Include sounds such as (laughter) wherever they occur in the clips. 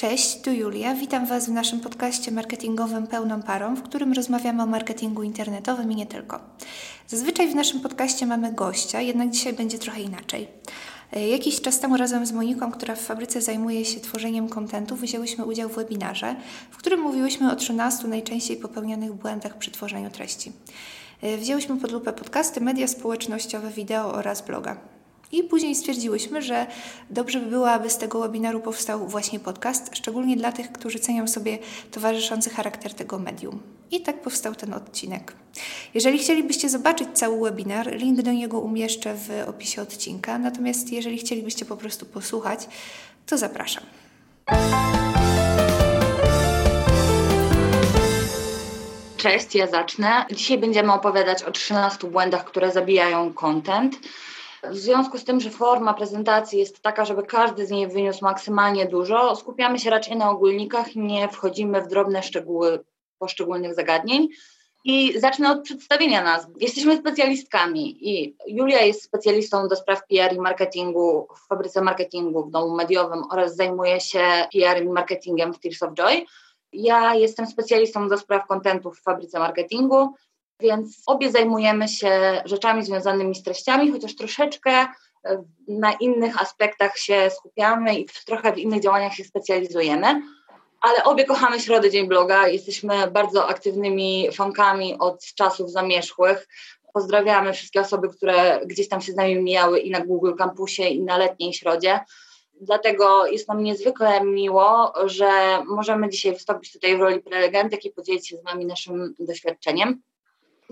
Cześć, tu Julia. Witam Was w naszym podcaście marketingowym Pełną Parą, w którym rozmawiamy o marketingu internetowym i nie tylko. Zazwyczaj w naszym podcaście mamy gościa, jednak dzisiaj będzie trochę inaczej. E, jakiś czas temu razem z Moniką, która w fabryce zajmuje się tworzeniem kontentu, wzięłyśmy udział w webinarze, w którym mówiłyśmy o 13 najczęściej popełnianych błędach przy tworzeniu treści. E, wzięłyśmy pod lupę podcasty, media społecznościowe, wideo oraz bloga. I później stwierdziłyśmy, że dobrze by było, aby z tego webinaru powstał właśnie podcast, szczególnie dla tych, którzy cenią sobie towarzyszący charakter tego medium. I tak powstał ten odcinek. Jeżeli chcielibyście zobaczyć cały webinar, link do niego umieszczę w opisie odcinka. Natomiast jeżeli chcielibyście po prostu posłuchać, to zapraszam. Cześć, ja zacznę. Dzisiaj będziemy opowiadać o 13 błędach, które zabijają content. W związku z tym, że forma prezentacji jest taka, żeby każdy z niej wyniósł maksymalnie dużo, skupiamy się raczej na ogólnikach nie wchodzimy w drobne szczegóły poszczególnych zagadnień. I zacznę od przedstawienia nas. Jesteśmy specjalistkami i Julia jest specjalistą do spraw PR i marketingu w fabryce marketingu w domu mediowym oraz zajmuje się PR i marketingiem w Tears of Joy. Ja jestem specjalistą do spraw kontentu w fabryce marketingu więc obie zajmujemy się rzeczami związanymi z treściami, chociaż troszeczkę e, na innych aspektach się skupiamy i trochę w innych działaniach się specjalizujemy. Ale obie kochamy Środę Dzień Bloga, jesteśmy bardzo aktywnymi fankami od czasów zamierzchłych. Pozdrawiamy wszystkie osoby, które gdzieś tam się z nami mijały i na Google Campusie, i na letniej środzie. Dlatego jest nam niezwykle miło, że możemy dzisiaj wystąpić tutaj w roli prelegentek i podzielić się z Wami naszym doświadczeniem.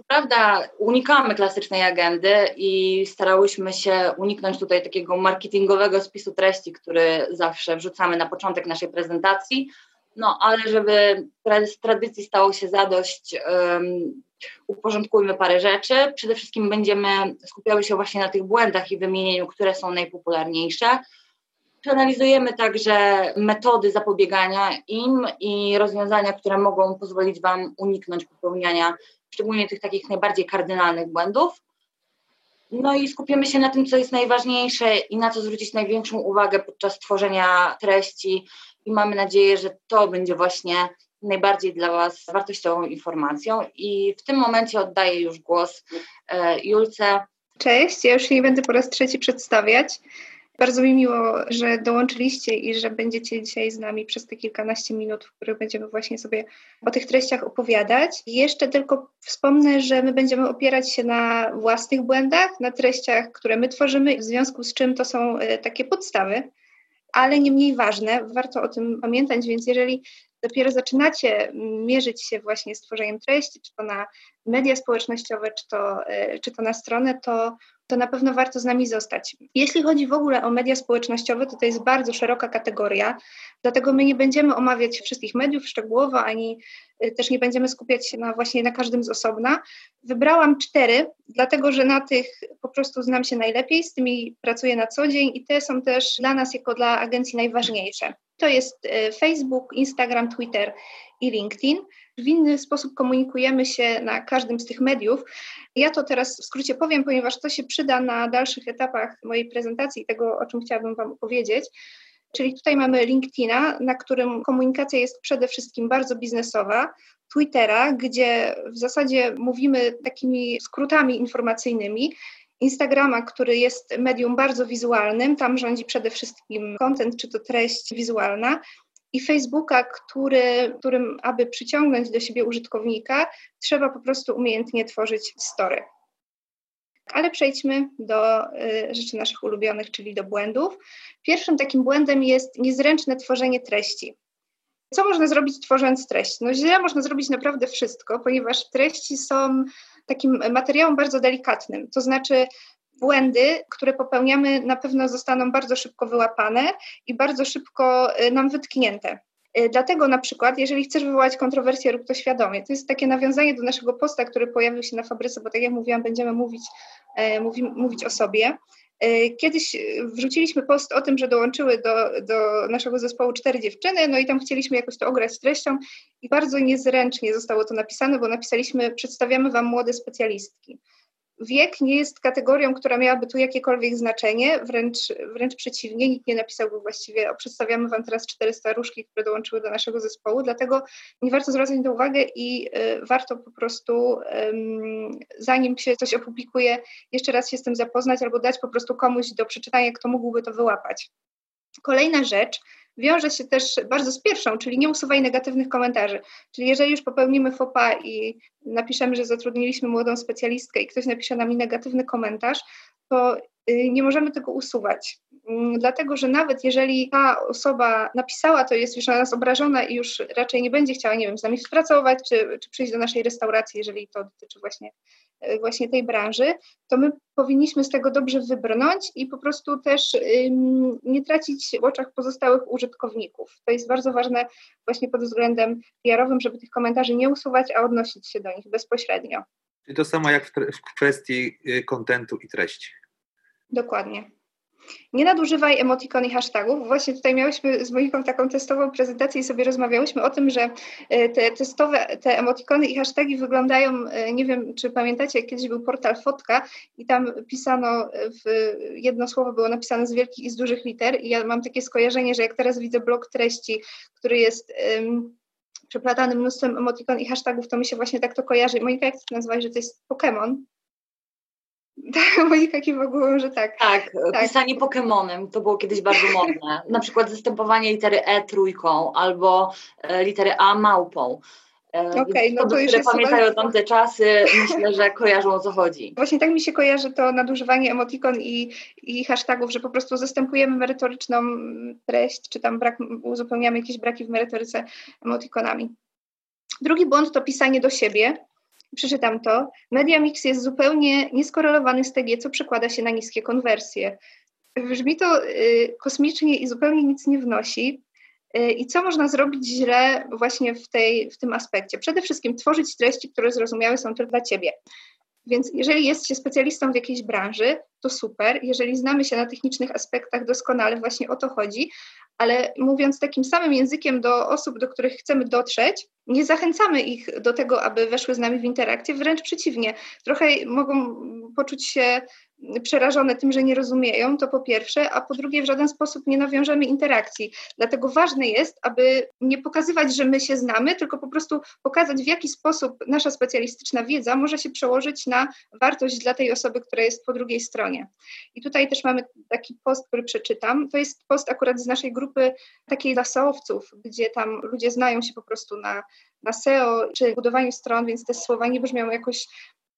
Prawda, unikamy klasycznej agendy i starałyśmy się uniknąć tutaj takiego marketingowego spisu treści, który zawsze wrzucamy na początek naszej prezentacji. No, ale żeby z tradycji stało się zadość, um, uporządkujmy parę rzeczy. Przede wszystkim będziemy skupiały się właśnie na tych błędach i wymienieniu, które są najpopularniejsze. Przeanalizujemy także metody zapobiegania im i rozwiązania, które mogą pozwolić Wam uniknąć popełniania szczególnie tych takich najbardziej kardynalnych błędów. No i skupimy się na tym, co jest najważniejsze i na co zwrócić największą uwagę podczas tworzenia treści i mamy nadzieję, że to będzie właśnie najbardziej dla Was wartościową informacją. I w tym momencie oddaję już głos e, Julce. Cześć, ja już się nie będę po raz trzeci przedstawiać. Bardzo mi miło, że dołączyliście i że będziecie dzisiaj z nami przez te kilkanaście minut, w których będziemy właśnie sobie o tych treściach opowiadać. Jeszcze tylko wspomnę, że my będziemy opierać się na własnych błędach, na treściach, które my tworzymy, w związku z czym to są e, takie podstawy, ale nie mniej ważne, warto o tym pamiętać, więc jeżeli dopiero zaczynacie mierzyć się właśnie z tworzeniem treści, czy to na media społecznościowe, czy to, e, czy to na stronę, to to na pewno warto z nami zostać. Jeśli chodzi w ogóle o media społecznościowe, to to jest bardzo szeroka kategoria, dlatego my nie będziemy omawiać wszystkich mediów szczegółowo, ani y, też nie będziemy skupiać się na właśnie na każdym z osobna. Wybrałam cztery, dlatego że na tych po prostu znam się najlepiej, z tymi pracuję na co dzień i te są też dla nas jako dla agencji najważniejsze. To jest y, Facebook, Instagram, Twitter i LinkedIn. W inny sposób komunikujemy się na każdym z tych mediów. Ja to teraz w skrócie powiem, ponieważ to się przyda na dalszych etapach mojej prezentacji tego, o czym chciałabym Wam opowiedzieć. Czyli tutaj mamy LinkedIna, na którym komunikacja jest przede wszystkim bardzo biznesowa, Twittera, gdzie w zasadzie mówimy takimi skrótami informacyjnymi, Instagrama, który jest medium bardzo wizualnym, tam rządzi przede wszystkim content, czy to treść wizualna, i Facebooka, który, którym, aby przyciągnąć do siebie użytkownika, trzeba po prostu umiejętnie tworzyć story. Ale przejdźmy do y, rzeczy naszych ulubionych, czyli do błędów. Pierwszym takim błędem jest niezręczne tworzenie treści. Co można zrobić tworząc treść? No źle można zrobić naprawdę wszystko, ponieważ treści są takim materiałem bardzo delikatnym. To znaczy błędy, które popełniamy, na pewno zostaną bardzo szybko wyłapane i bardzo szybko y, nam wytknięte. Y, dlatego na przykład, jeżeli chcesz wywołać kontrowersję, rób to świadomie. To jest takie nawiązanie do naszego posta, który pojawił się na fabryce, bo tak jak mówiłam, będziemy mówić, e, mówi, mówić o sobie. E, kiedyś wrzuciliśmy post o tym, że dołączyły do, do naszego zespołu cztery dziewczyny, no i tam chcieliśmy jakoś to ograć treścią i bardzo niezręcznie zostało to napisane, bo napisaliśmy, przedstawiamy Wam młode specjalistki. Wiek nie jest kategorią, która miałaby tu jakiekolwiek znaczenie, wręcz, wręcz przeciwnie, nikt nie napisałby właściwie, o, przedstawiamy Wam teraz cztery staruszki, które dołączyły do naszego zespołu, dlatego nie warto zwracać na uwagę i y, warto po prostu, y, zanim się coś opublikuje, jeszcze raz się z tym zapoznać albo dać po prostu komuś do przeczytania, kto mógłby to wyłapać. Kolejna rzecz, wiąże się też bardzo z pierwszą, czyli nie usuwaj negatywnych komentarzy. Czyli jeżeli już popełnimy fopa i napiszemy, że zatrudniliśmy młodą specjalistkę i ktoś napisze nam negatywny komentarz, to y, nie możemy tego usuwać. Mm, dlatego, że nawet jeżeli ta osoba napisała, to jest już na nas obrażona i już raczej nie będzie chciała, nie wiem, z nami współpracować, czy, czy przyjść do naszej restauracji, jeżeli to dotyczy właśnie E, właśnie tej branży, to my powinniśmy z tego dobrze wybrnąć i po prostu też ym, nie tracić w oczach pozostałych użytkowników. To jest bardzo ważne właśnie pod względem PR-owym, żeby tych komentarzy nie usuwać, a odnosić się do nich bezpośrednio. Czyli to samo jak w, w kwestii y, kontentu i treści. Dokładnie. Nie nadużywaj emotikon i hashtagów. Właśnie tutaj miałyśmy z Moniką taką testową prezentację i sobie rozmawiałyśmy o tym, że e, te testowe, te emotikony i hasztagi wyglądają, e, nie wiem czy pamiętacie, kiedyś był portal Fotka i tam pisano, w, jedno słowo było napisane z wielkich i z dużych liter i ja mam takie skojarzenie, że jak teraz widzę blok treści, który jest um, przeplatany mnóstwem emotikon i hashtagów, to mi się właśnie tak to kojarzy. Monika, jak ty nazwałeś, że to jest Pokémon? (laughs) Tak, Monika głową, że tak. tak. Tak, pisanie Pokemonem to było kiedyś bardzo modne. Na przykład zastępowanie litery E trójką albo e, litery A małpą. E, Okej, okay, no to już które pamiętają tamte czasy, myślę, że kojarzą o co chodzi. (laughs) Właśnie tak mi się kojarzy to nadużywanie emotikon i, i hashtagów, że po prostu zastępujemy merytoryczną treść, czy tam brak, uzupełniamy jakieś braki w merytoryce emotikonami. Drugi błąd to pisanie do siebie, przeczytam to, media mix jest zupełnie nieskorelowany z TG, co przekłada się na niskie konwersje. Brzmi to y, kosmicznie i zupełnie nic nie wnosi. Y, I co można zrobić źle właśnie w, tej, w tym aspekcie? Przede wszystkim tworzyć treści, które zrozumiałe są tylko dla Ciebie. Więc jeżeli jest się specjalistą w jakiejś branży, to super. Jeżeli znamy się na technicznych aspektach doskonale, właśnie o to chodzi, ale mówiąc takim samym językiem do osób, do których chcemy dotrzeć, nie zachęcamy ich do tego, aby weszły z nami w interakcję, wręcz przeciwnie. Trochę mogą poczuć się przerażone tym, że nie rozumieją, to po pierwsze, a po drugie w żaden sposób nie nawiążemy interakcji. Dlatego ważne jest, aby nie pokazywać, że my się znamy, tylko po prostu pokazać, w jaki sposób nasza specjalistyczna wiedza może się przełożyć na wartość dla tej osoby, która jest po drugiej stronie. I tutaj też mamy taki post, który przeczytam. To jest post akurat z naszej grupy takiej dla SEO-owców, gdzie tam ludzie znają się po prostu na, na SEO czy budowaniu stron, więc te słowa nie brzmią jakoś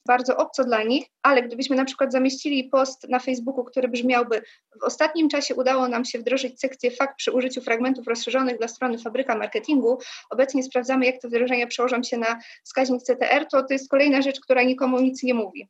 bardzo obco dla nich, ale gdybyśmy na przykład zamieścili post na Facebooku, który brzmiałby w ostatnim czasie udało nam się wdrożyć sekcję fakt przy użyciu fragmentów rozszerzonych dla strony fabryka marketingu, obecnie sprawdzamy jak te wdrożenia przełożą się na wskaźnik CTR, to to jest kolejna rzecz, która nikomu nic nie mówi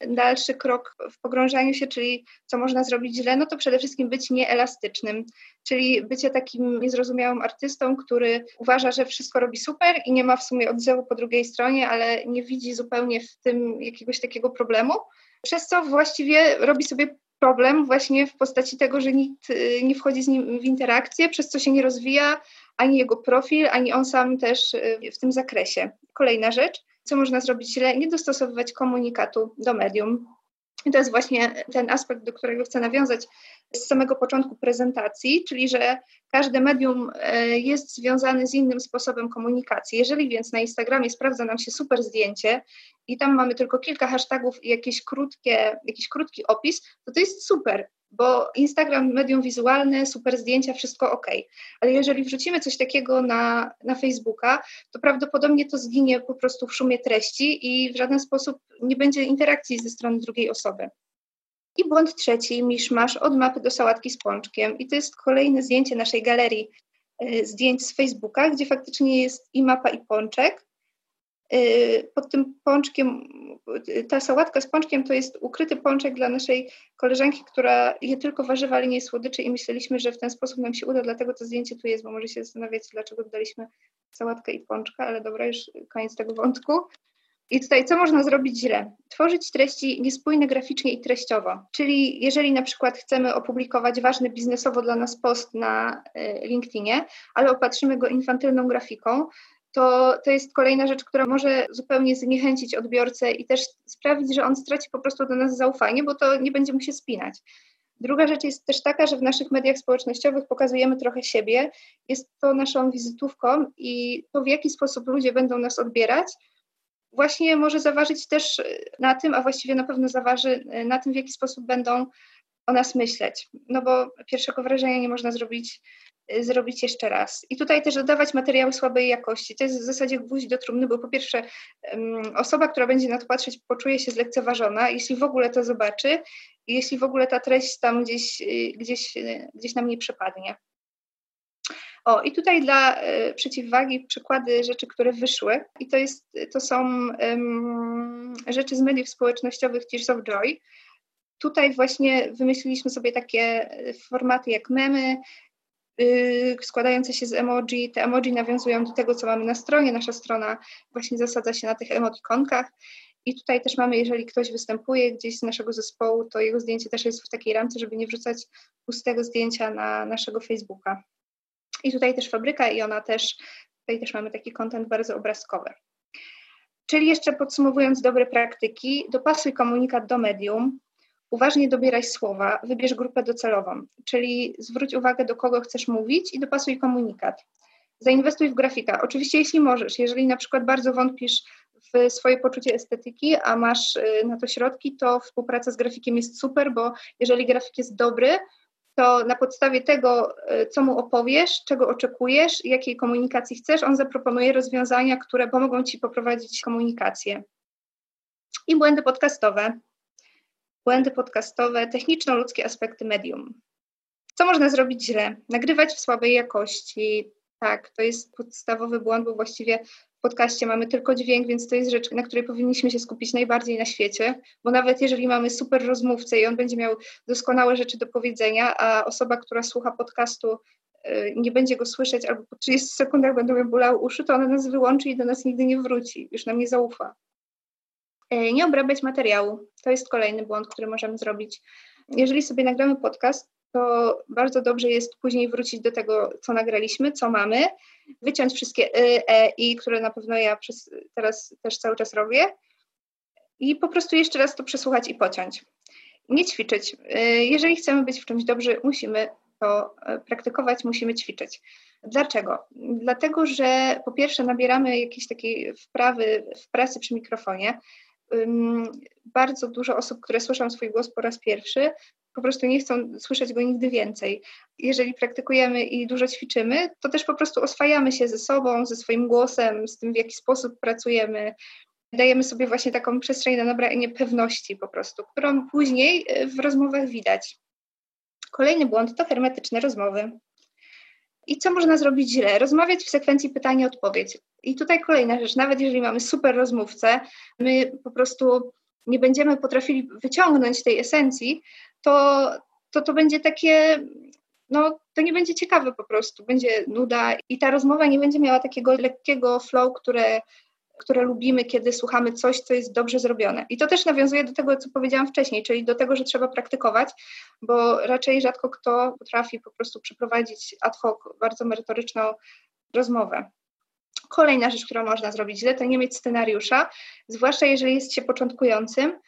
dalszy krok w pogrążaniu się, czyli co można zrobić źle, no to przede wszystkim być nieelastycznym, czyli bycie takim niezrozumiałym artystą, który uważa, że wszystko robi super i nie ma w sumie odzewu po drugiej stronie, ale nie widzi zupełnie w tym jakiegoś takiego problemu, przez co właściwie robi sobie problem właśnie w postaci tego, że nikt y, nie wchodzi z nim w interakcję, przez co się nie rozwija ani jego profil, ani on sam też y, w tym zakresie. Kolejna rzecz, co można zrobić źle, nie dostosowywać komunikatu do medium. I to jest właśnie ten aspekt, do którego chcę nawiązać z samego początku prezentacji, czyli że każde medium e, jest związane z innym sposobem komunikacji. Jeżeli więc na Instagramie sprawdza nam się super zdjęcie i tam mamy tylko kilka hashtagów i jakieś krótkie, jakiś krótki opis, to to jest super bo Instagram, medium wizualne, super zdjęcia, wszystko ok. Ale jeżeli wrzucimy coś takiego na, na Facebooka, to prawdopodobnie to zginie po prostu w szumie treści i w żaden sposób nie będzie interakcji ze strony drugiej osoby. I błąd trzeci, miszmasz od mapy do sałatki z pączkiem. I to jest kolejne zdjęcie naszej galerii y, zdjęć z Facebooka, gdzie faktycznie jest i mapa, i pączek. Y, pod tym pączkiem, ta sałatka z pączkiem to jest ukryty pączek dla naszej koleżanki, która je tylko warzywa, ale nie słodyczy i myśleliśmy, że w ten sposób nam się uda, dlatego to zdjęcie tu jest, bo może się zastanawiać, dlaczego dodaliśmy sałatkę i pączka, ale dobra, już koniec tego wątku. I tutaj co można zrobić źle? Tworzyć treści niespójne graficznie i treściowo. Czyli jeżeli na przykład chcemy opublikować ważny biznesowo dla nas post na y, LinkedInie, ale opatrzymy go infantylną grafiką, to, to jest kolejna rzecz, która może zupełnie zniechęcić odbiorcę i też sprawić, że on straci po prostu do nas zaufanie, bo to nie będzie mu się spinać. Druga rzecz jest też taka, że w naszych mediach społecznościowych pokazujemy trochę siebie. Jest to naszą wizytówką i to, w jaki sposób ludzie będą nas odbierać, właśnie może zaważyć też na tym, a właściwie na pewno zaważy na tym, w jaki sposób będą o nas myśleć. No bo pierwszego wrażenia nie można zrobić Y, zrobić jeszcze raz. I tutaj też dodawać materiały słabej jakości. To jest w zasadzie gwóźdź do trumny, bo po pierwsze osoba, która będzie na to patrzeć, poczuje się zlekceważona, jeśli w ogóle to zobaczy i jeśli w ogóle ta treść tam gdzieś, gdzieś, gdzieś nam nie przepadnie. O, i tutaj dla y, przeciwwagi przykłady rzeczy, które wyszły. I to, jest, to są rzeczy z mediów społecznościowych Tears of Joy. Tutaj właśnie wymyśliliśmy sobie takie formaty jak memy, yy, składające się z emoji. Te emoji nawiązują do tego, co mamy na stronie. Nasza strona właśnie zasadza się na tych emotikonkach. I tutaj też mamy, jeżeli ktoś występuje gdzieś z naszego zespołu, to jego zdjęcie też jest w takiej ramce, żeby nie wrzucać pustego zdjęcia na naszego Facebooka. I tutaj też fabryka i ona też, tutaj też mamy taki kontent bardzo obrazkowy. Czyli jeszcze podsumowując dobre praktyki, dopasuj komunikat do medium, Uważnie dobieraj słowa, wybierz grupę docelową, czyli zwróć uwagę, do kogo chcesz mówić i dopasuj komunikat. Zainwestuj w grafika. Oczywiście, jeśli możesz, jeżeli na przykład bardzo wątpisz w swoje poczucie estetyki, a masz y, na to środki, to współpraca z grafikiem jest super, bo jeżeli grafik jest dobry, to na podstawie tego, y, co mu opowiesz, czego oczekujesz, jakiej komunikacji chcesz, on zaproponuje rozwiązania, które pomogą ci poprowadzić komunikację. I błędy podcastowe błędy podcastowe, techniczno-ludzkie aspekty medium. Co można zrobić źle? Nagrywać w słabej jakości. Tak, to jest podstawowy błąd, bo właściwie podcaście mamy tylko dźwięk, więc to jest rzecz, na której powinniśmy się skupić najbardziej na świecie, bo nawet jeżeli mamy super rozmówcę i on będzie miał doskonałe rzeczy do powiedzenia, a osoba, która słucha podcastu y, nie będzie go słyszeć albo po 30 sekundach będą ją bolały uszy, to ona nas wyłączy i do nas nigdy nie wróci, już nam nie zaufa. E, nie obrabiać materiału. To jest kolejny błąd, który możemy zrobić. Jeżeli sobie nagramy podcast, to bardzo dobrze jest później wrócić do tego, co nagraliśmy, co mamy, wyciąć wszystkie y, e, i, które na pewno ja przez, teraz też cały czas robię i po prostu jeszcze raz to przesłuchać i pociąć. Nie ćwiczyć. E, jeżeli chcemy być w czymś dobrzy, musimy to praktykować, musimy ćwiczyć. Dlaczego? Dlatego, że po pierwsze nabieramy jakiejś takiej wprawy w pracy przy mikrofonie, bardzo dużo osób, które słyszą swój głos po raz pierwszy, po prostu nie chcą słyszeć go nigdy więcej. Jeżeli praktykujemy i dużo ćwiczymy, to też po prostu oswajamy się ze sobą, ze swoim głosem, z tym, w jaki sposób pracujemy. Dajemy sobie właśnie taką przestrzeń na nabranie pewności po prostu, którą później y, w rozmowach widać. Kolejny błąd to hermetyczne rozmowy. I co można zrobić źle? Rozmawiać w sekwencji pytanie-odpowiedź. I tutaj kolejna rzecz, nawet jeżeli mamy super rozmówcę, my po prostu nie będziemy potrafili wyciągnąć tej esencji, to to, to będzie takie, no to nie będzie ciekawe po prostu, będzie nuda i ta rozmowa nie będzie miała takiego lekkiego flow, które które lubimy, kiedy słuchamy coś, co jest dobrze zrobione. I to też nawiązuje do tego, co powiedziałam wcześniej, czyli do tego, że trzeba praktykować, bo raczej rzadko kto potrafi po prostu przeprowadzić ad hoc bardzo merytoryczną rozmowę. Kolejna rzecz, którą można zrobić źle, to nie mieć scenariusza, zwłaszcza jeżeli jest się początkującym.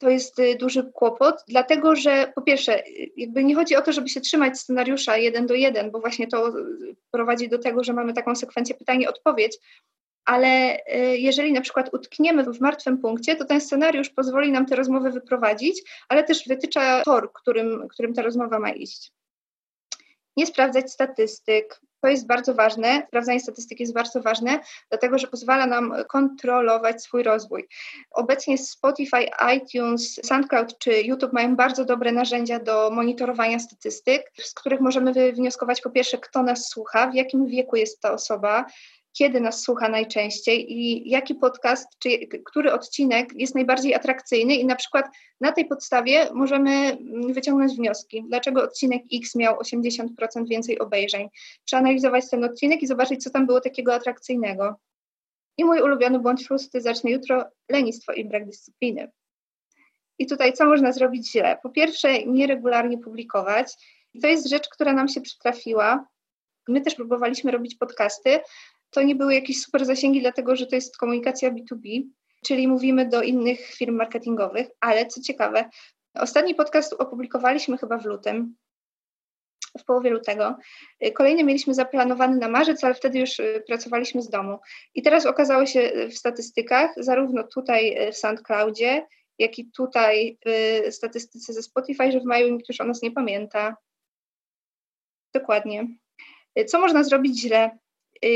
To jest y, duży kłopot, dlatego że po pierwsze, y, jakby nie chodzi o to, żeby się trzymać scenariusza jeden do jeden, bo właśnie to y, prowadzi do tego, że mamy taką sekwencję pytanie-odpowiedź, ale jeżeli na przykład utkniemy w martwym punkcie, to ten scenariusz pozwoli nam tę rozmowę wyprowadzić, ale też wytycza tor, którym, którym ta rozmowa ma iść. Nie sprawdzać statystyk. To jest bardzo ważne. Sprawdzanie statystyk jest bardzo ważne, dlatego że pozwala nam kontrolować swój rozwój. Obecnie Spotify, iTunes, SoundCloud czy YouTube mają bardzo dobre narzędzia do monitorowania statystyk, z których możemy wywnioskować po pierwsze, kto nas słucha, w jakim wieku jest ta osoba, kiedy nas słucha najczęściej i jaki podcast, czy który odcinek jest najbardziej atrakcyjny i na przykład na tej podstawie możemy mm, wyciągnąć wnioski, dlaczego odcinek X miał 80% więcej obejrzeń. Przeanalizować ten odcinek i zobaczyć, co tam było takiego atrakcyjnego. I mój ulubiony błąd szósty, zacznę jutro, lenistwo i brak dyscypliny. I tutaj co można zrobić źle? Po pierwsze, nieregularnie publikować. I to jest rzecz, która nam się przytrafiła. My też próbowaliśmy robić podcasty, to nie były jakieś super zasięgi, dlatego że to jest komunikacja B2B, czyli mówimy do innych firm marketingowych, ale co ciekawe, ostatni podcast opublikowaliśmy chyba w lutym, w połowie lutego. Kolejny mieliśmy zaplanowany na marzec, ale wtedy już y, pracowaliśmy z domu. I teraz okazało się y, w statystykach, zarówno tutaj y, w SoundCloudzie, jak i tutaj w statystyce ze Spotify, że w maju nikt już o nas nie pamięta. Dokładnie. Co można zrobić źle?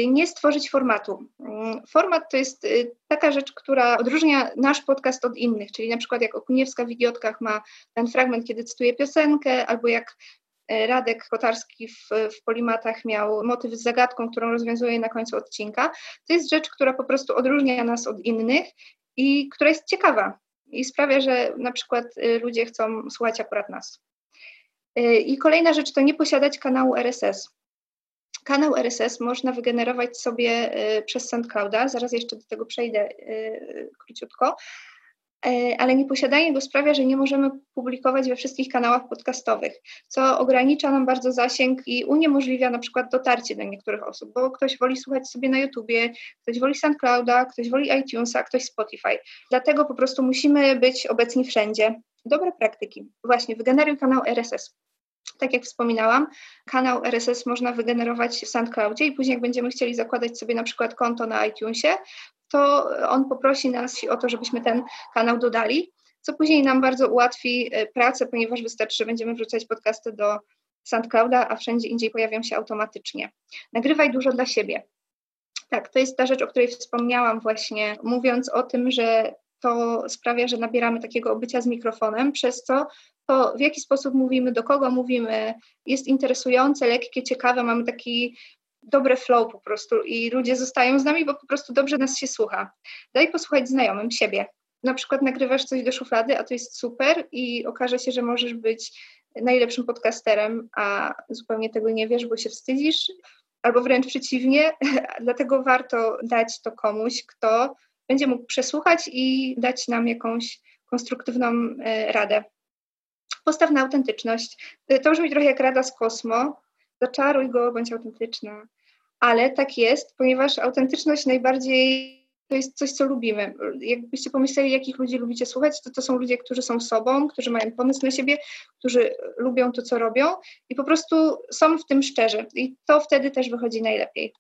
Nie stworzyć formatu. Mm, format to jest taka rzecz, która odróżnia nasz podcast od innych, czyli na przykład jak Okuniewska w Idiotkach ma ten fragment, kiedy cytuje piosenkę, albo jak E, Radek Kotarski w, w Polimatach miał motyw z zagadką, którą rozwiązuje na końcu odcinka. To jest rzecz, która po prostu odróżnia nas od innych i która jest ciekawa i sprawia, że na przykład y, ludzie chcą słuchać akurat nas. Y, I kolejna rzecz to nie posiadać kanału RSS. Kanał RSS można wygenerować sobie y, przez SoundClouda, zaraz jeszcze do tego przejdę króciutko, E, ale nieposiadanie go sprawia, że nie możemy publikować we wszystkich kanałach podcastowych, co ogranicza nam bardzo zasięg i uniemożliwia na przykład dotarcie do niektórych osób, bo ktoś woli słuchać sobie na YouTubie, ktoś woli SoundClouda, ktoś woli iTunesa, ktoś Spotify. Dlatego po prostu musimy być obecni wszędzie. Dobre praktyki. Właśnie, wygeneruj kanał RSS. Tak jak wspominałam, kanał RSS można wygenerować w SoundCloudzie i później jak będziemy chcieli zakładać sobie na przykład konto na iTunesie, to on poprosi nas o to, żebyśmy ten kanał dodali, co później nam bardzo ułatwi e, pracę, ponieważ wystarczy, że będziemy wrzucać podcasty do SoundClouda, a wszędzie indziej pojawią się automatycznie. Nagrywaj dużo dla siebie. Tak, to jest ta rzecz, o której wspomniałam właśnie, mówiąc o tym, że to sprawia, że nabieramy takiego obycia z mikrofonem, przez co to w jaki sposób mówimy, do kogo mówimy, jest interesujące, lekkie, ciekawe, mamy taki dobre flow po prostu i ludzie zostają z nami, bo po prostu dobrze nas się słucha. Daj posłuchać znajomym siebie. Na przykład nagrywasz coś do szuflady, a to jest super i okaże się, że możesz być najlepszym podcasterem, a zupełnie tego nie wiesz, bo się wstydzisz, albo wręcz przeciwnie, (laughs) dlatego warto dać to komuś, kto będzie mógł przesłuchać i dać nam jakąś konstruktywną e, radę. Postaw na autentyczność. To brzmi trochę jak rada z kosmo, zaczaruj go, bądź autentyczna. Ale tak jest, ponieważ autentyczność najbardziej to jest coś, co lubimy. Jakbyście pomyśleli, jakich ludzi lubicie słuchać, to to są ludzie, którzy są sobą, którzy mają pomysł na siebie, którzy lubią to, co robią i po prostu są w tym szczerzy. I to wtedy też wychodzi najlepiej.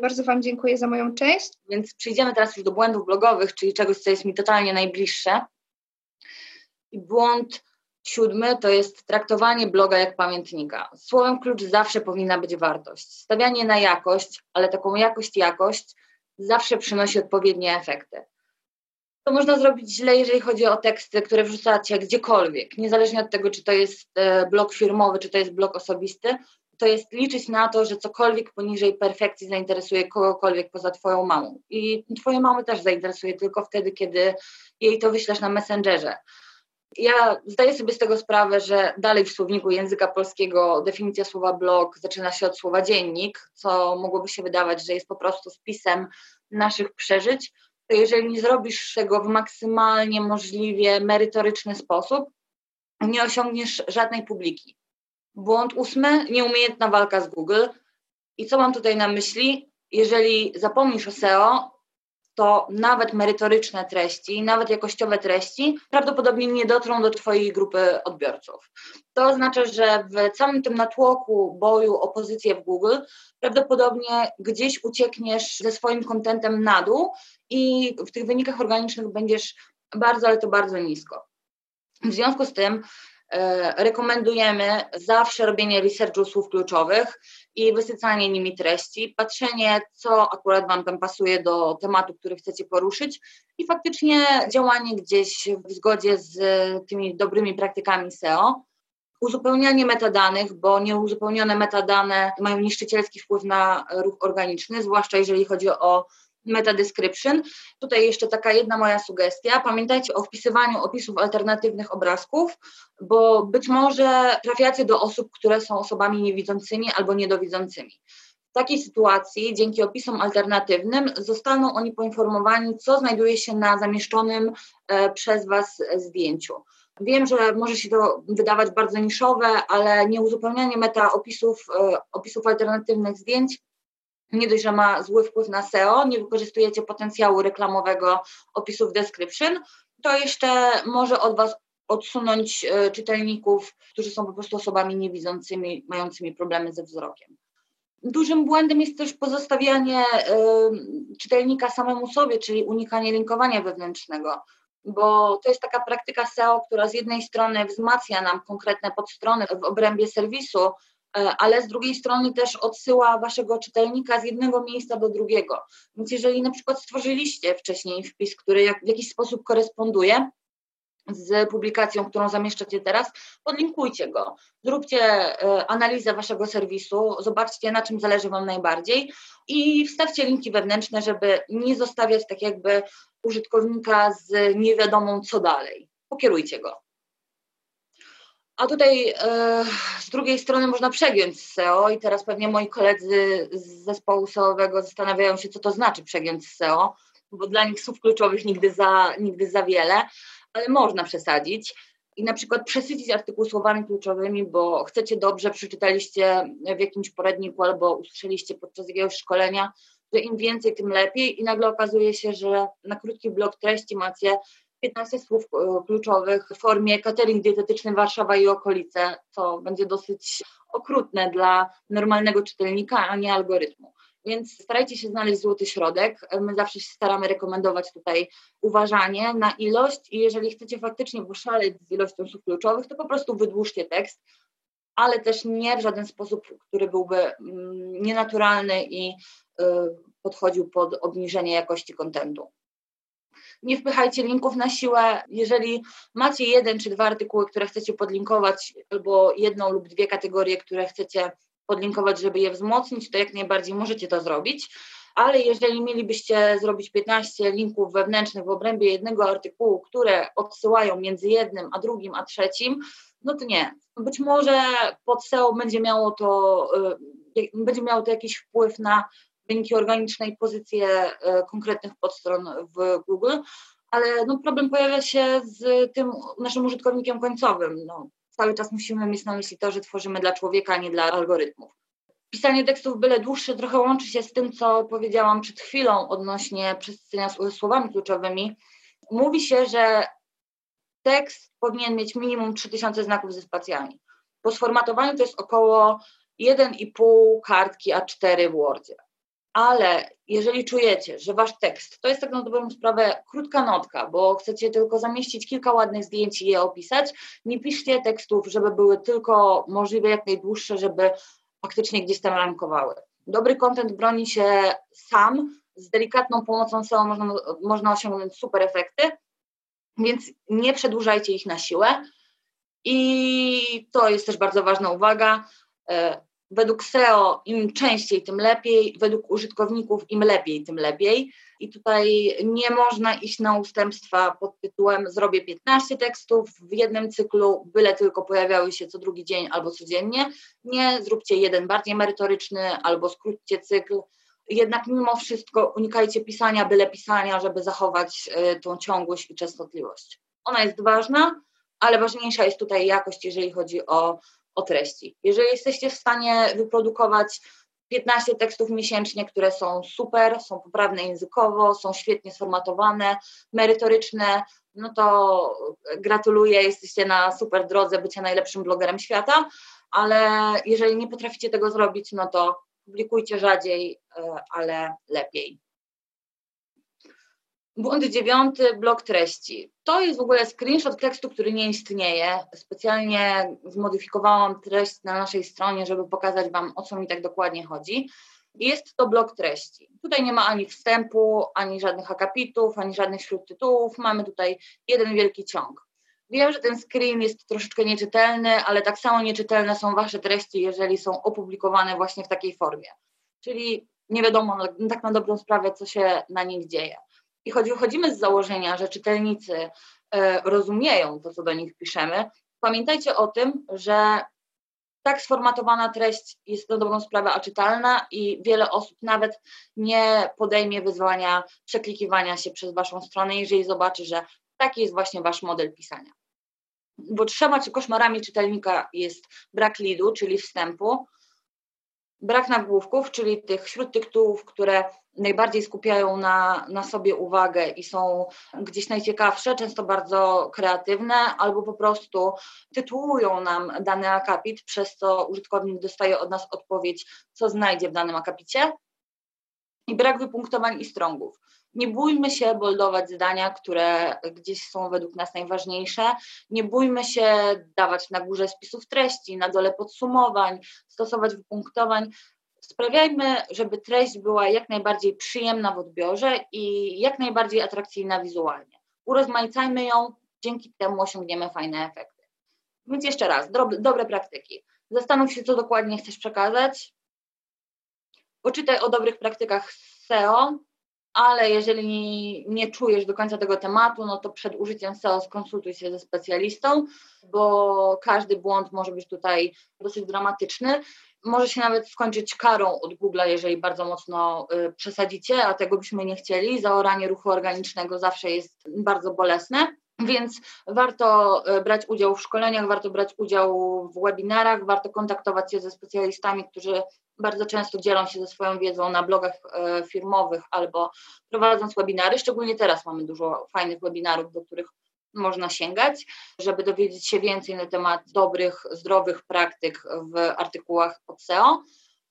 Bardzo Wam dziękuję za moją część. Więc przejdziemy teraz już do błędów blogowych, czyli czegoś, co jest mi totalnie najbliższe. I błąd Siódmy to jest traktowanie bloga jak pamiętnika. Słowem klucz zawsze powinna być wartość. Stawianie na jakość, ale taką jakość, jakość zawsze przynosi odpowiednie efekty. To można zrobić źle, jeżeli chodzi o teksty, które wrzucacie gdziekolwiek, niezależnie od tego, czy to jest e, blog firmowy, czy to jest blog osobisty, to jest liczyć na to, że cokolwiek poniżej perfekcji zainteresuje kogokolwiek poza Twoją mamą. I Twoją mamę też zainteresuje tylko wtedy, kiedy jej to wyślesz na Messengerze. Ja zdaję sobie z tego sprawę, że dalej w słowniku języka polskiego definicja słowa blog zaczyna się od słowa dziennik, co mogłoby się wydawać, że jest po prostu spisem naszych przeżyć. To jeżeli nie zrobisz tego w maksymalnie możliwie merytoryczny sposób, nie osiągniesz żadnej publiki. Błąd ósmy, nieumiejętna walka z Google. I co mam tutaj na myśli? Jeżeli zapomnisz o SEO, to nawet merytoryczne treści, nawet jakościowe treści prawdopodobnie nie dotrą do Twojej grupy odbiorców. To oznacza, że w całym tym natłoku boju o pozycję w Google prawdopodobnie gdzieś uciekniesz ze swoim kontentem na dół i w tych wynikach organicznych będziesz bardzo, ale to bardzo nisko. W związku z tym rekomendujemy zawsze robienie researchu słów kluczowych i wysycanie nimi treści, patrzenie, co akurat Wam tam pasuje do tematu, który chcecie poruszyć i faktycznie działanie gdzieś w zgodzie z tymi dobrymi praktykami SEO. Uzupełnianie metadanych, bo nieuzupełnione metadane mają niszczycielski wpływ na ruch organiczny, zwłaszcza jeżeli chodzi o meta description. Tutaj jeszcze taka jedna moja sugestia. Pamiętajcie o wpisywaniu opisów alternatywnych obrazków, bo być może trafiacie do osób, które są osobami niewidzącymi albo niedowidzącymi. W takiej sytuacji, dzięki opisom alternatywnym, zostaną oni poinformowani, co znajduje się na zamieszczonym e, przez Was zdjęciu. Wiem, że może się to wydawać bardzo niszowe, ale nieuzupełnianie meta opisów, e, opisów alternatywnych zdjęć nie dość, że ma zły wpływ na SEO, nie wykorzystujecie potencjału reklamowego opisów description, to jeszcze może od Was odsunąć e, czytelników, którzy są po prostu osobami niewidzącymi, mającymi problemy ze wzrokiem. Dużym błędem jest też pozostawianie y, czytelnika samemu sobie, czyli unikanie linkowania wewnętrznego, bo to jest taka praktyka SEO, która z jednej strony wzmacnia nam konkretne podstrony w obrębie serwisu, ale z drugiej strony też odsyła waszego czytelnika z jednego miejsca do drugiego. Więc jeżeli na przykład stworzyliście wcześniej wpis, który jak, w jakiś sposób koresponduje, z publikacją, którą zamieszczacie teraz, podlinkujcie go. Zróbcie e, analizę waszego serwisu, zobaczcie na czym zależy wam najbardziej i wstawcie linki wewnętrzne, żeby nie zostawiać tak jakby użytkownika z niewiadomą co dalej. Pokierujcie go. A tutaj e, z drugiej strony można przegiąć SEO i teraz pewnie moi koledzy z zespołu SEO-owego zastanawiają się, co to znaczy przegiąć SEO, bo dla nich słów kluczowych nigdy za, nigdy za wiele ale można przesadzić i na przykład przesycić artykuł słowami kluczowymi, bo chcecie dobrze, przeczytaliście w jakimś poradniku albo usłyszeliście podczas jakiegoś szkolenia, że im więcej, tym lepiej i nagle okazuje się, że na krótki blok treści macie 15 słów e, kluczowych w formie catering dietetyczny Warszawa i okolice, co będzie dosyć okrutne dla normalnego czytelnika, a nie algorytmu. Więc starajcie się znaleźć złoty środek. My zawsze się staramy rekomendować tutaj uważanie na ilość i jeżeli chcecie faktycznie poszaleć z ilością słów kluczowych, to po prostu wydłużcie tekst, ale też nie w żaden sposób, który byłby mm, nienaturalny i y, podchodził pod obniżenie jakości kontentu. Nie wpychajcie linków na siłę. Jeżeli macie jeden czy dwa artykuły, które chcecie podlinkować, albo jedną lub dwie kategorie, które chcecie podlinkować, żeby je wzmocnić, to jak najbardziej możecie to zrobić. Ale jeżeli mielibyście zrobić 15 linków wewnętrznych w obrębie jednego artykułu, które odsyłają między jednym a drugim a trzecim, no to nie. Być może pod SEO będzie miało to, y, będzie miało to jakiś wpływ na wyniki organiczne i pozycje y, konkretnych podstron w Google, ale no problem pojawia się z tym naszym użytkownikiem końcowym. No, cały czas musimy mieć na myśli to, że tworzymy dla człowieka, a nie dla algorytmów. Pisanie tekstów byle dłuższe trochę łączy się z tym, co powiedziałam przed chwilą odnośnie przesycenia słowami kluczowymi. Mówi się, że tekst powinien mieć minimum 3000 znaków ze spacjami. Po sformatowaniu to jest około 1,5 kartki A4 w Wordzie ale jeżeli czujecie, że wasz tekst to jest tak na dobrą sprawę krótka notka, bo chcecie tylko zamieścić kilka ładnych zdjęć i je opisać, nie piszcie tekstów, żeby były tylko możliwe jak najdłuższe, żeby faktycznie gdzieś tam rankowały. Dobry content broni się sam, z delikatną pomocą SEO można, można osiągnąć super efekty, więc nie przedłużajcie ich na siłę. I to jest też bardzo ważna uwaga. E, Według SEO im częściej, tym lepiej, według użytkowników im lepiej, tym lepiej. I tutaj nie można iść na ustępstwa pod tytułem zrobię 15 tekstów w jednym cyklu, byle tylko pojawiały się co drugi dzień albo codziennie. Nie, zróbcie jeden bardziej merytoryczny albo skróćcie cykl. Jednak mimo wszystko unikajcie pisania byle pisania, żeby zachować y, tą ciągłość i częstotliwość. Ona jest ważna, ale ważniejsza jest tutaj jakość, jeżeli chodzi o o treści. Jeżeli jesteście w stanie wyprodukować 15 tekstów miesięcznie, które są super, są poprawne językowo, są świetnie sformatowane, merytoryczne, no to gratuluję, jesteście na super drodze bycia najlepszym blogerem świata, ale jeżeli nie potraficie tego zrobić, no to publikujcie rzadziej, e, ale lepiej. Błąd dziewiąty, blok treści. To jest w ogóle screenshot tekstu, który nie istnieje. Specjalnie zmodyfikowałam treść na naszej stronie, żeby pokazać Wam, o co mi tak dokładnie chodzi. Jest to blok treści. Tutaj nie ma ani wstępu, ani żadnych akapitów, ani żadnych śródtytułów. Mamy tutaj jeden wielki ciąg. Wiem, że ten screen jest troszeczkę nieczytelny, ale tak samo nieczytelne są Wasze treści, jeżeli są opublikowane właśnie w takiej formie. Czyli nie wiadomo tak na dobrą sprawę, co się na nich dzieje. I choć wychodzimy z założenia, że czytelnicy e, rozumieją to, co do nich piszemy, pamiętajcie o tym, że tak sformatowana treść jest na dobrą sprawę aczytalna i wiele osób nawet nie podejmie wyzwania przeklikiwania się przez Waszą stronę, jeżeli zobaczy, że taki jest właśnie Wasz model pisania. Bo trzema czy koszmarami czytelnika jest brak lidu, czyli wstępu, Brak nagłówków, czyli tych wśród tych tytułów, które najbardziej skupiają na, na sobie uwagę i są gdzieś najciekawsze, często bardzo kreatywne, albo po prostu tytułują nam dany akapit, przez co użytkownik dostaje od nas odpowiedź, co znajdzie w danym akapicie. I brak wypunktowań i strągów. Nie bójmy się boldować zdania, które gdzieś są według nas najważniejsze. Nie bójmy się dawać na górze spisów treści, na dole podsumowań, stosować wypunktowań. Sprawiajmy, żeby treść była jak najbardziej przyjemna w odbiorze i jak najbardziej atrakcyjna wizualnie. Urozmaicajmy ją, dzięki temu osiągniemy fajne efekty. Więc jeszcze raz, dobre, praktyki. Zastanów się, co dokładnie chcesz przekazać. Poczytaj o dobrych praktykach SEO, ale jeżeli nie czujesz do końca tego tematu, no to przed użyciem SEO skonsultuj się ze specjalistą, bo każdy błąd może być tutaj dosyć dramatyczny. Może się nawet skończyć karą od Google'a, jeżeli bardzo mocno y, przesadzicie, a tego byśmy nie chcieli. Zaoranie ruchu organicznego zawsze jest bardzo bolesne. Więc warto y, brać udział w szkoleniach, warto brać udział w webinarach, warto kontaktować się ze specjalistami, którzy bardzo często dzielą się ze swoją wiedzą na blogach e, firmowych albo prowadząc webinary. Szczególnie teraz mamy dużo fajnych webinarów, do których można sięgać, żeby dowiedzieć się więcej na temat dobrych, zdrowych praktyk w artykułach pod SEO.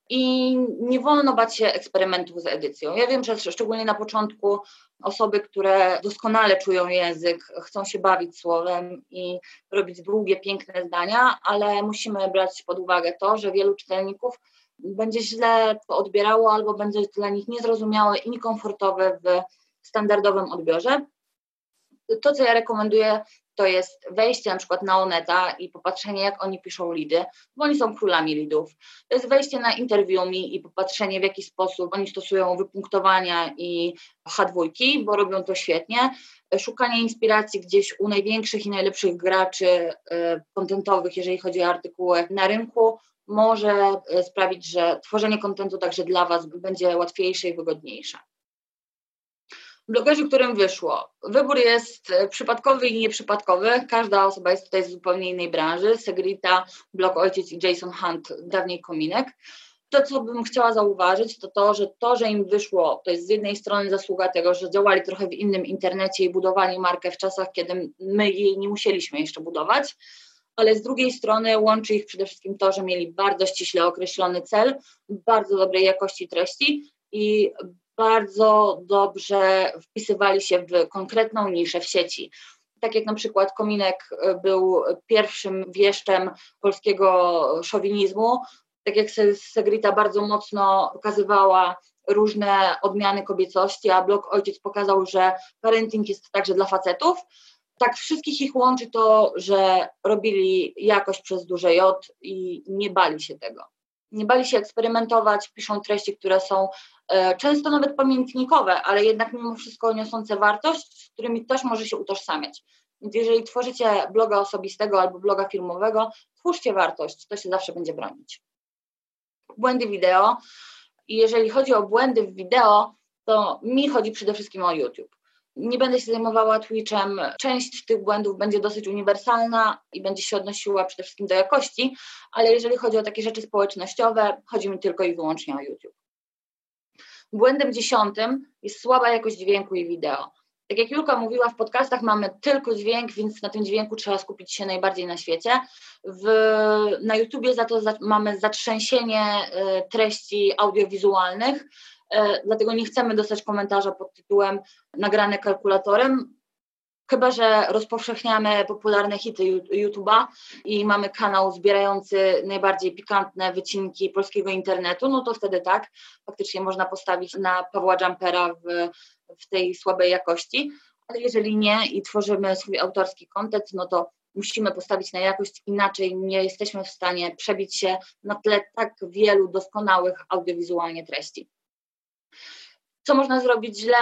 I nie wolno bać się eksperymentów z edycją. Ja wiem, że szczególnie na początku osoby, które doskonale czują język, chcą się bawić słowem i robić długie, piękne zdania, ale musimy brać pod uwagę to, że wielu czytelników będzie źle to odbierało albo będzie dla nich niezrozumiałe i niekomfortowe w standardowym odbiorze. To, co ja rekomenduję, to jest wejście na przykład na Oneta i popatrzenie, jak oni piszą lidy, bo oni są królami lidów. To jest wejście na interview mi i popatrzenie, w jaki sposób oni stosują wypunktowania i H2, bo robią to świetnie. Szukanie inspiracji gdzieś u największych i najlepszych graczy kontentowych, jeżeli chodzi o artykuły na rynku, może e, sprawić, że tworzenie kontentu także dla Was będzie łatwiejsze i wygodniejsze. Blogerzy, którym wyszło. Wybór jest e, przypadkowy i nieprzypadkowy. Każda osoba jest tutaj z zupełnie innej branży. Segrita, Blog Ojciec i Jason Hunt, dawniej Kominek. To, co bym chciała zauważyć, to to, że to, że im wyszło, to jest z jednej strony zasługa tego, że działali trochę w innym internecie i budowali markę w czasach, kiedy my jej nie musieliśmy jeszcze budować, ale z drugiej strony łączy ich przede wszystkim to, że mieli bardzo ściśle określony cel, bardzo dobrej jakości treści i bardzo dobrze wpisywali się w konkretną niszę w sieci. Tak jak na przykład Kominek był pierwszym wieszczem polskiego szowinizmu, tak jak Segrita bardzo mocno pokazywała różne odmiany kobiecości, a blog Ojciec pokazał, że parenting jest także dla facetów, tak wszystkich ich łączy to, że robili jakość przez duże J i nie bali się tego. Nie bali się eksperymentować, piszą treści, które są e, często nawet pamiętnikowe, ale jednak mimo wszystko niosące wartość, z którymi ktoś może się utożsamiać. Więc jeżeli tworzycie bloga osobistego albo bloga firmowego, twórzcie wartość, to się zawsze będzie bronić. Błędy wideo. I jeżeli chodzi o błędy w wideo, to mi chodzi przede wszystkim o YouTube. Nie będę się zajmowała Twitchem. Część tych błędów będzie dosyć uniwersalna i będzie się odnosiła przede wszystkim do jakości, ale jeżeli chodzi o takie rzeczy społecznościowe, chodzi mi tylko i wyłącznie o YouTube. Błędem dziesiątym jest słaba jakość dźwięku i wideo. Tak jak Julka mówiła, w podcastach mamy tylko dźwięk, więc na tym dźwięku trzeba skupić się najbardziej na świecie. W, na YouTubie za to za, mamy zatrzęsienie y, treści audiowizualnych, dlatego nie chcemy dostać komentarza pod tytułem nagrane kalkulatorem, Chyba, że rozpowszechniamy popularne hity YouTube'a i mamy kanał zbierający najbardziej pikantne wycinki polskiego internetu, no to wtedy tak, faktycznie można postawić na Pawła Jumpera w, w tej słabej jakości, ale jeżeli nie i tworzymy swój autorski kontent, no to musimy postawić na jakość, inaczej nie jesteśmy w stanie przebić się na tle tak wielu doskonałych audiowizualnie treści. Co można zrobić źle?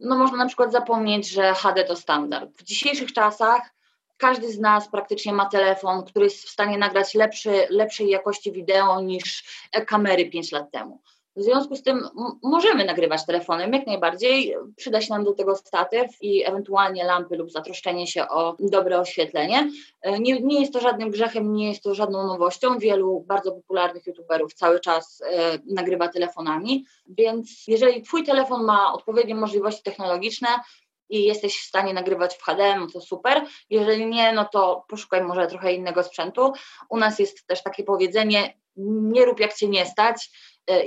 No można na przykład zapomnieć, że HD to standard. W dzisiejszych czasach każdy z nas praktycznie ma telefon, który jest w stanie nagrać lepszy, lepszej jakości wideo niż kamery 5 lat temu. W związku z tym możemy nagrywać telefonem jak najbardziej. Przyda się nam do tego statyw i ewentualnie lampy lub zatroszczenie się o dobre oświetlenie. E, nie, nie jest to żadnym grzechem, nie jest to żadną nowością. Wielu bardzo popularnych youtuberów cały czas e, nagrywa telefonami, więc jeżeli Twój telefon ma odpowiednie możliwości technologiczne, i jesteś w stanie nagrywać w HD, no to super. Jeżeli nie, no to poszukaj może trochę innego sprzętu. U nas jest też takie powiedzenie, nie rób jak cię nie stać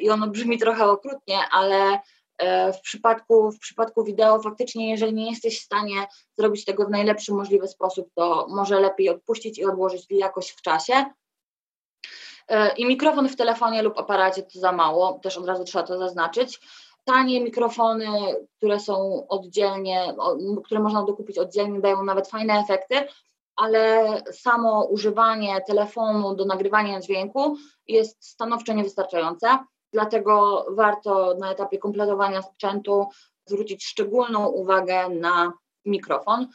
i ono brzmi trochę okrutnie, ale e, w przypadku, w przypadku wideo faktycznie, jeżeli nie jesteś w stanie zrobić tego w najlepszy możliwy sposób, to może lepiej odpuścić i odłożyć jakoś w czasie. E, I mikrofon w telefonie lub aparacie to za mało, też od razu trzeba to zaznaczyć tanie mikrofony, które są oddzielnie, które można dokupić oddzielnie, dają nawet fajne efekty, ale samo używanie telefonu do nagrywania dźwięku jest stanowczo niewystarczające. Dlatego warto na etapie kompletowania sprzętu zwrócić szczególną uwagę na mikrofon.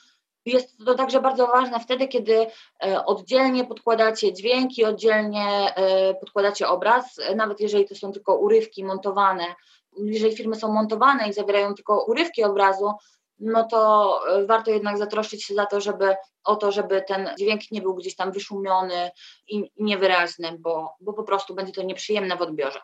Jest to także bardzo ważne wtedy, kiedy e, oddzielnie podkładacie dźwięki, oddzielnie e, podkładacie obraz, nawet jeżeli to są tylko urywki montowane jeżeli filmy są montowane i zawierają tylko urywki obrazu, no to e, warto jednak zatroszczyć się za to, żeby o to, żeby ten dźwięk nie był gdzieś tam wyszumiony i, niewyraźny, bo, bo po prostu będzie to nieprzyjemne w odbiorze.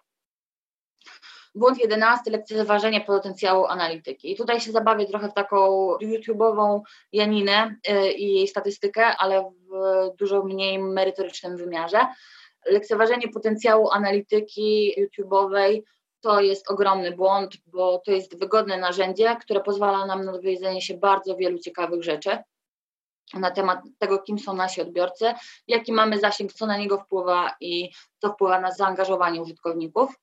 Błąd 11, lekceważenie potencjału analityki. I tutaj się zabawię trochę w taką YouTube'ową Janinę e, i jej statystykę, ale w dużo mniej merytorycznym wymiarze. Lekceważenie potencjału analityki YouTube'owej to jest ogromny błąd, bo to jest wygodne narzędzie, które pozwala nam na dowiedzenie się bardzo wielu ciekawych rzeczy na temat tego, kim są nasi odbiorcy, jaki mamy zasięg, co na niego wpływa i co wpływa na zaangażowanie użytkowników.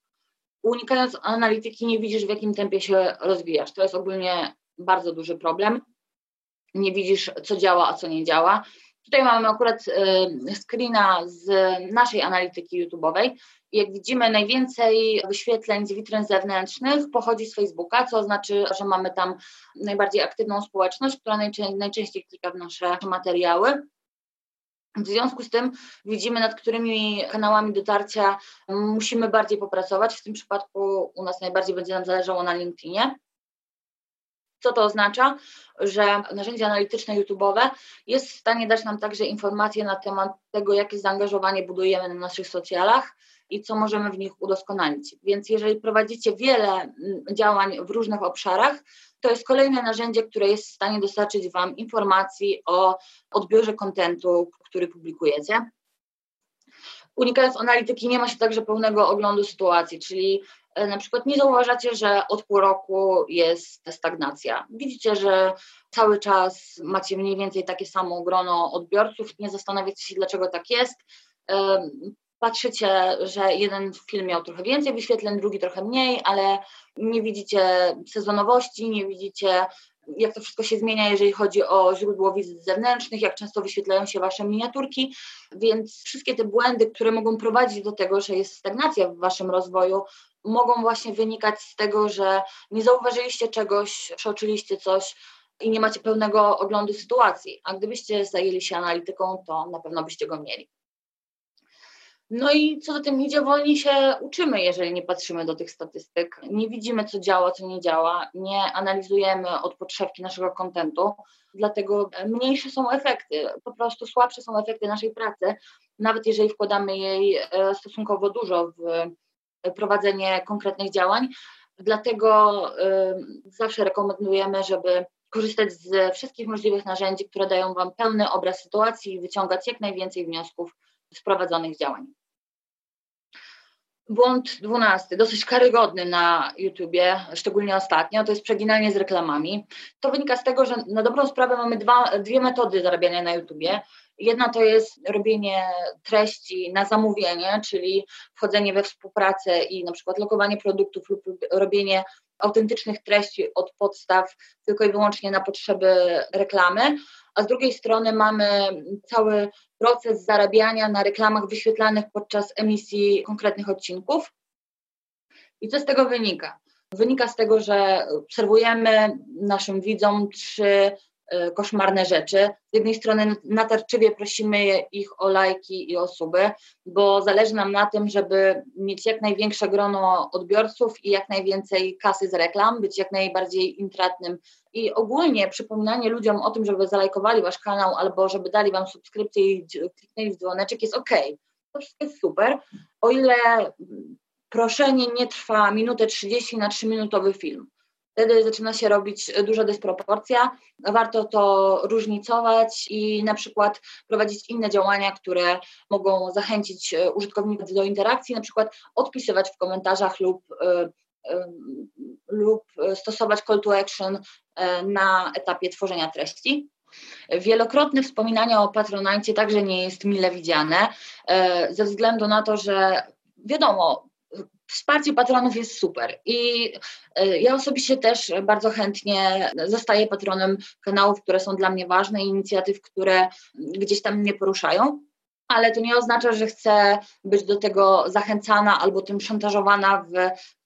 Unikając analityki, nie widzisz, w jakim tempie się rozwijasz. To jest ogólnie bardzo duży problem. Nie widzisz, co działa, a co nie działa. Tutaj mamy akurat y, screena z naszej analityki YouTube'owej. Jak widzimy, najwięcej wyświetleń z witryn zewnętrznych pochodzi z Facebooka, co oznacza, że mamy tam najbardziej aktywną społeczność, która najczę najczęściej klika w nasze materiały. W związku z tym widzimy, nad którymi kanałami dotarcia musimy bardziej popracować. W tym przypadku u nas najbardziej będzie nam zależało na LinkedInie. Co to oznacza? Że narzędzie analityczne YouTube'owe jest w stanie dać nam także informacje na temat tego, jakie zaangażowanie budujemy na naszych socjalach i co możemy w nich udoskonalić. Więc jeżeli prowadzicie wiele mm, działań w różnych obszarach, to jest kolejne narzędzie, które jest w stanie dostarczyć Wam informacji o odbiorze kontentu, który publikujecie. Unikając analityki, nie ma się także pełnego oglądu sytuacji, czyli na przykład nie zauważacie, że od pół roku jest stagnacja. Widzicie, że cały czas macie mniej więcej takie samo grono odbiorców, nie zastanawiacie się, dlaczego tak jest. E, patrzycie, że jeden film miał trochę więcej wyświetleń, drugi trochę mniej, ale nie widzicie sezonowości, nie widzicie jak to wszystko się zmienia, jeżeli chodzi o źródło wizyt zewnętrznych, jak często wyświetlają się Wasze miniaturki, więc wszystkie te błędy, które mogą prowadzić do tego, że jest stagnacja w Waszym rozwoju, mogą właśnie wynikać z tego, że nie zauważyliście czegoś, przeoczyliście coś i nie macie pełnego oglądu sytuacji. A gdybyście zajęli się analityką, to na pewno byście go mieli. No i co do tym idzie, wolniej się uczymy, jeżeli nie patrzymy do tych statystyk. Nie widzimy, co działa, co nie działa, nie analizujemy od podszewki naszego kontentu, dlatego mniejsze są efekty, po prostu słabsze są efekty naszej pracy, nawet jeżeli wkładamy jej e, stosunkowo dużo w prowadzenie konkretnych działań. Dlatego zawsze rekomendujemy, żeby korzystać ze wszystkich możliwych narzędzi, które dają Wam pełny obraz sytuacji i wyciągać jak najwięcej wniosków z prowadzonych działań. Błąd dwunasty, dosyć karygodny na YouTubie, szczególnie ostatnio, to jest przeginanie z reklamami. To wynika z tego, że na dobrą sprawę mamy dwa, dwie metody zarabiania na YouTubie. Jedna to jest robienie treści na zamówienie, czyli wchodzenie we współpracę i na przykład lokowanie produktów lub robienie autentycznych treści od podstaw tylko i wyłącznie na potrzeby reklamy, a z drugiej strony mamy cały proces zarabiania na reklamach wyświetlanych podczas emisji konkretnych odcinków. I co z tego wynika? Wynika z tego, że obserwujemy naszym widzom, czy koszmarne rzeczy. Z jednej strony natarczywie prosimy ich o lajki i o suby, bo zależy nam na tym, żeby mieć jak największe grono odbiorców i jak najwięcej kasy z reklam, być jak najbardziej intratnym i ogólnie przypominanie ludziom o tym, żeby zalajkowali wasz kanał albo żeby dali wam subskrypcję i kliknęli w dzwoneczek jest ok. To wszystko jest super, o ile proszenie nie trwa minutę 30 na 3-minutowy film. Wtedy zaczyna się robić duża dysproporcja. Warto to różnicować i na przykład prowadzić inne działania, które mogą zachęcić e, użytkowników do interakcji, na przykład odpisywać w komentarzach lub e, e, lub stosować call to action na etapie tworzenia treści. Wielokrotne wspominanie o patronajcie także nie jest mile widziane, ze względu na to, że wiadomo, Wsparcie patronów jest super i e, ja osobiście też bardzo chętnie zostaję patronem kanałów, które są dla mnie ważne, inicjatyw, które gdzieś tam mnie poruszają, ale to nie oznacza, że chcę być do tego zachęcana albo tym szantażowana w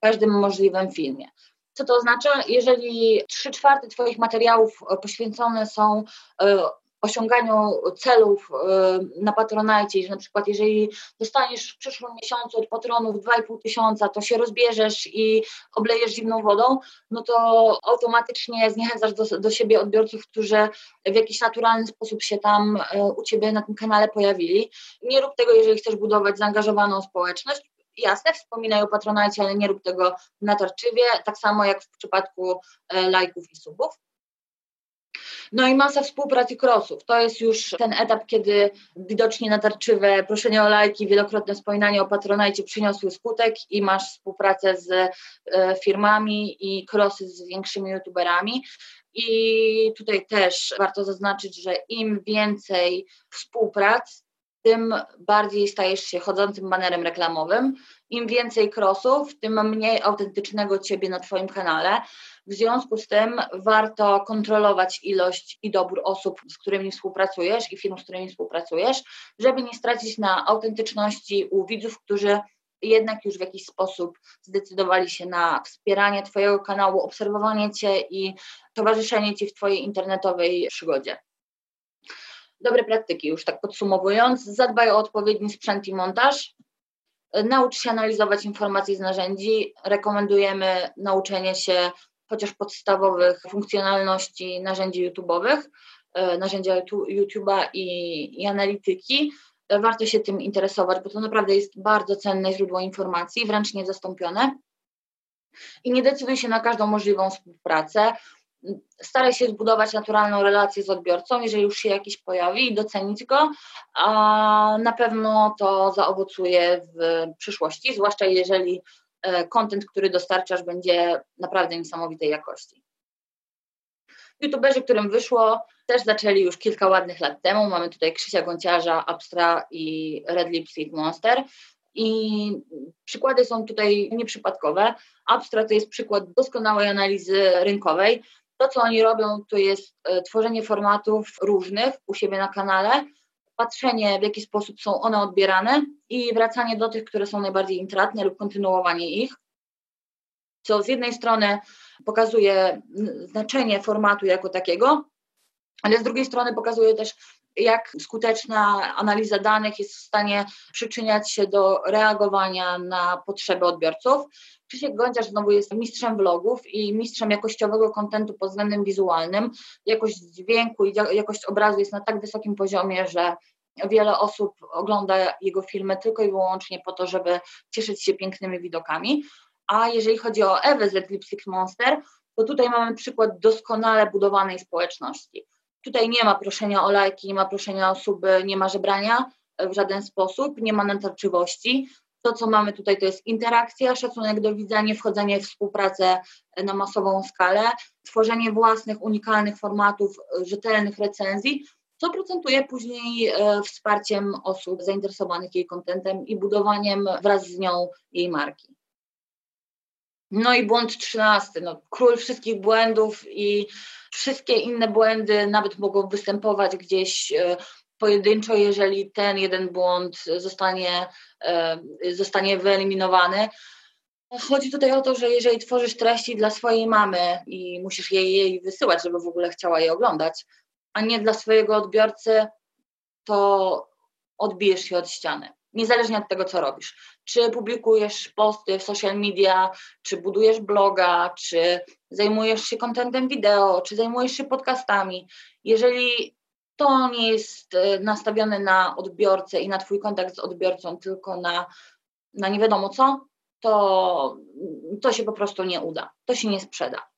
każdym możliwym filmie. Co to oznacza? Jeżeli trzy czwarte Twoich materiałów poświęcone są e, osiąganiu celów y, na Patronite, że na przykład jeżeli dostaniesz w przyszłym miesiącu od patronów 2,5 tysiąca, to się rozbierzesz i oblejesz zimną wodą, no to automatycznie zniechęcasz do, do siebie odbiorców, którzy w jakiś naturalny sposób się tam y, u Ciebie na tym kanale pojawili. Nie rób tego, jeżeli chcesz budować zaangażowaną społeczność, jasne, wspominaj o Patronite, ale nie rób tego natarczywie, tak samo jak w przypadku y, lajków i subów. No i masa współpracy crossów. To jest już ten etap, kiedy widocznie natarczywe proszenie o lajki, wielokrotne wspominanie o patronajcie przyniosły skutek i masz współpracę z e, firmami i crossy z większymi youtuberami. I tutaj też warto zaznaczyć, że im więcej współprac, tym bardziej stajesz się chodzącym banerem reklamowym. Im więcej crossów, tym mniej autentycznego ciebie na Twoim kanale. W związku z tym warto kontrolować ilość i dobór osób, z którymi współpracujesz i firm, z którymi współpracujesz, żeby nie stracić na autentyczności u widzów, którzy jednak już w jakiś sposób zdecydowali się na wspieranie Twojego kanału, obserwowanie Cię i towarzyszenie Ci w Twojej internetowej przygodzie. Dobre praktyki, już tak podsumowując, zadbaj o odpowiedni sprzęt i montaż, naucz się analizować informacje z narzędzi. Rekomendujemy nauczenie się chociaż podstawowych funkcjonalności narzędzi YouTube'owych, e, narzędzia YouTube'a i, i analityki. Warto się tym interesować, bo to naprawdę jest bardzo cenne źródło informacji, wręcz niezastąpione. I nie decyduj się na każdą możliwą współpracę. Staraj się zbudować naturalną relację z odbiorcą, jeżeli już się jakiś pojawi i docenić go, a na pewno to zaowocuje w przyszłości, zwłaszcza jeżeli kontent, e, który dostarczasz, będzie naprawdę niesamowitej jakości. YouTuberzy, którym wyszło, też zaczęli już kilka ładnych lat temu. Mamy tutaj Krzysia Gonciarza, Abstra i Red Lipstick Monster. I przykłady są tutaj nieprzypadkowe. Abstra to jest przykład doskonałej analizy rynkowej. To, co oni robią, to jest e, tworzenie formatów różnych u siebie na kanale, patrzenie, w jaki sposób są one odbierane i wracanie do tych, które są najbardziej intratne lub kontynuowanie ich, co z jednej strony pokazuje znaczenie formatu jako takiego, ale z drugiej strony pokazuje też, jak skuteczna analiza danych jest w stanie przyczyniać się do reagowania na potrzeby odbiorców. Krzysiek Gąciarz znowu jest mistrzem vlogów i mistrzem jakościowego kontentu pod względem wizualnym. Jakość dźwięku i jakość obrazu jest na tak wysokim poziomie, że wiele osób ogląda jego filmy tylko i wyłącznie po to, żeby cieszyć się pięknymi widokami. A jeżeli chodzi o Ewę z Lipstick Monster, to tutaj mamy przykład doskonale budowanej społeczności. Tutaj nie ma proszenia o lajki, nie ma proszenia o suby, nie ma żebrania w żaden sposób, nie ma natarczywości. To, co mamy tutaj, to jest interakcja, szacunek do widza, nie wchodzenie w współpracę na masową skalę, tworzenie własnych, unikalnych formatów, rzetelnych recenzji, co procentuje później e, wsparciem osób zainteresowanych jej kontentem i budowaniem wraz z nią jej marki. No i błąd trzynasty, no, król wszystkich błędów i wszystkie inne błędy nawet mogą występować gdzieś e, pojedynczo, jeżeli ten jeden błąd zostanie, e, zostanie wyeliminowany. Chodzi tutaj o to, że jeżeli tworzysz treści dla swojej mamy i musisz jej, jej wysyłać, żeby w ogóle chciała je oglądać, a nie dla swojego odbiorcy, to odbijesz się od ściany. Niezależnie od tego, co robisz. Czy publikujesz posty w social media, czy budujesz bloga, czy zajmujesz się kontentem wideo, czy zajmujesz się podcastami. Jeżeli to nie jest e, nastawione na odbiorcę i na Twój kontakt z odbiorcą, tylko na, na nie wiadomo co, to, to się po prostu nie uda. To się nie sprzeda.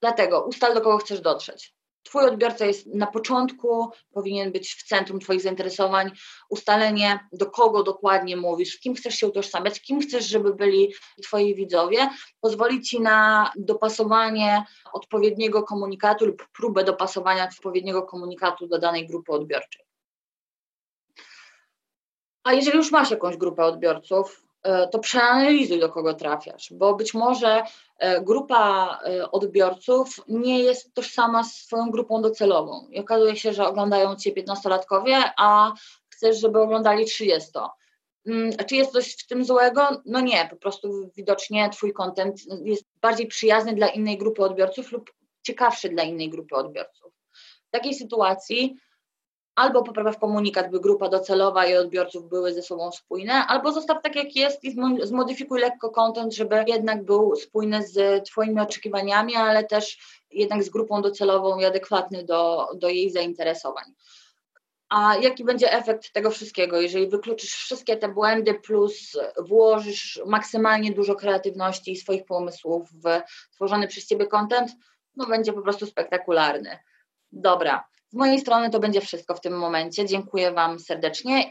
Dlatego ustal, do kogo chcesz dotrzeć. Twój odbiorca jest na początku, powinien być w centrum Twoich zainteresowań, ustalenie, do kogo dokładnie mówisz, z kim chcesz się utożsamiać, kim chcesz, żeby byli Twoi widzowie, pozwoli Ci na dopasowanie odpowiedniego komunikatu lub próbę dopasowania odpowiedniego komunikatu do danej grupy odbiorczej. A jeżeli już masz jakąś grupę odbiorców, to przeanalizuj, do kogo trafiasz, bo być może e, grupa e, odbiorców nie jest tożsama z swoją grupą docelową i okazuje się, że oglądają Cię 15-latkowie, a chcesz, żeby oglądali 30. Mm, czy jest coś w tym złego? No nie, po prostu widocznie Twój kontent jest bardziej przyjazny dla innej grupy odbiorców lub ciekawszy dla innej grupy odbiorców. W takiej sytuacji albo popraw komunikat, by grupa docelowa i odbiorców były ze sobą spójne, albo zostaw tak jak jest i zmodyfikuj lekko content, żeby jednak był spójny z Twoimi oczekiwaniami, ale też jednak z grupą docelową i adekwatny do, do jej zainteresowań. A jaki będzie efekt tego wszystkiego, jeżeli wykluczysz wszystkie te błędy, plus włożysz maksymalnie dużo kreatywności i swoich pomysłów w tworzony przez Ciebie content? No będzie po prostu spektakularny. Dobra, z mojej strony to będzie wszystko w tym momencie. Dziękuję Wam serdecznie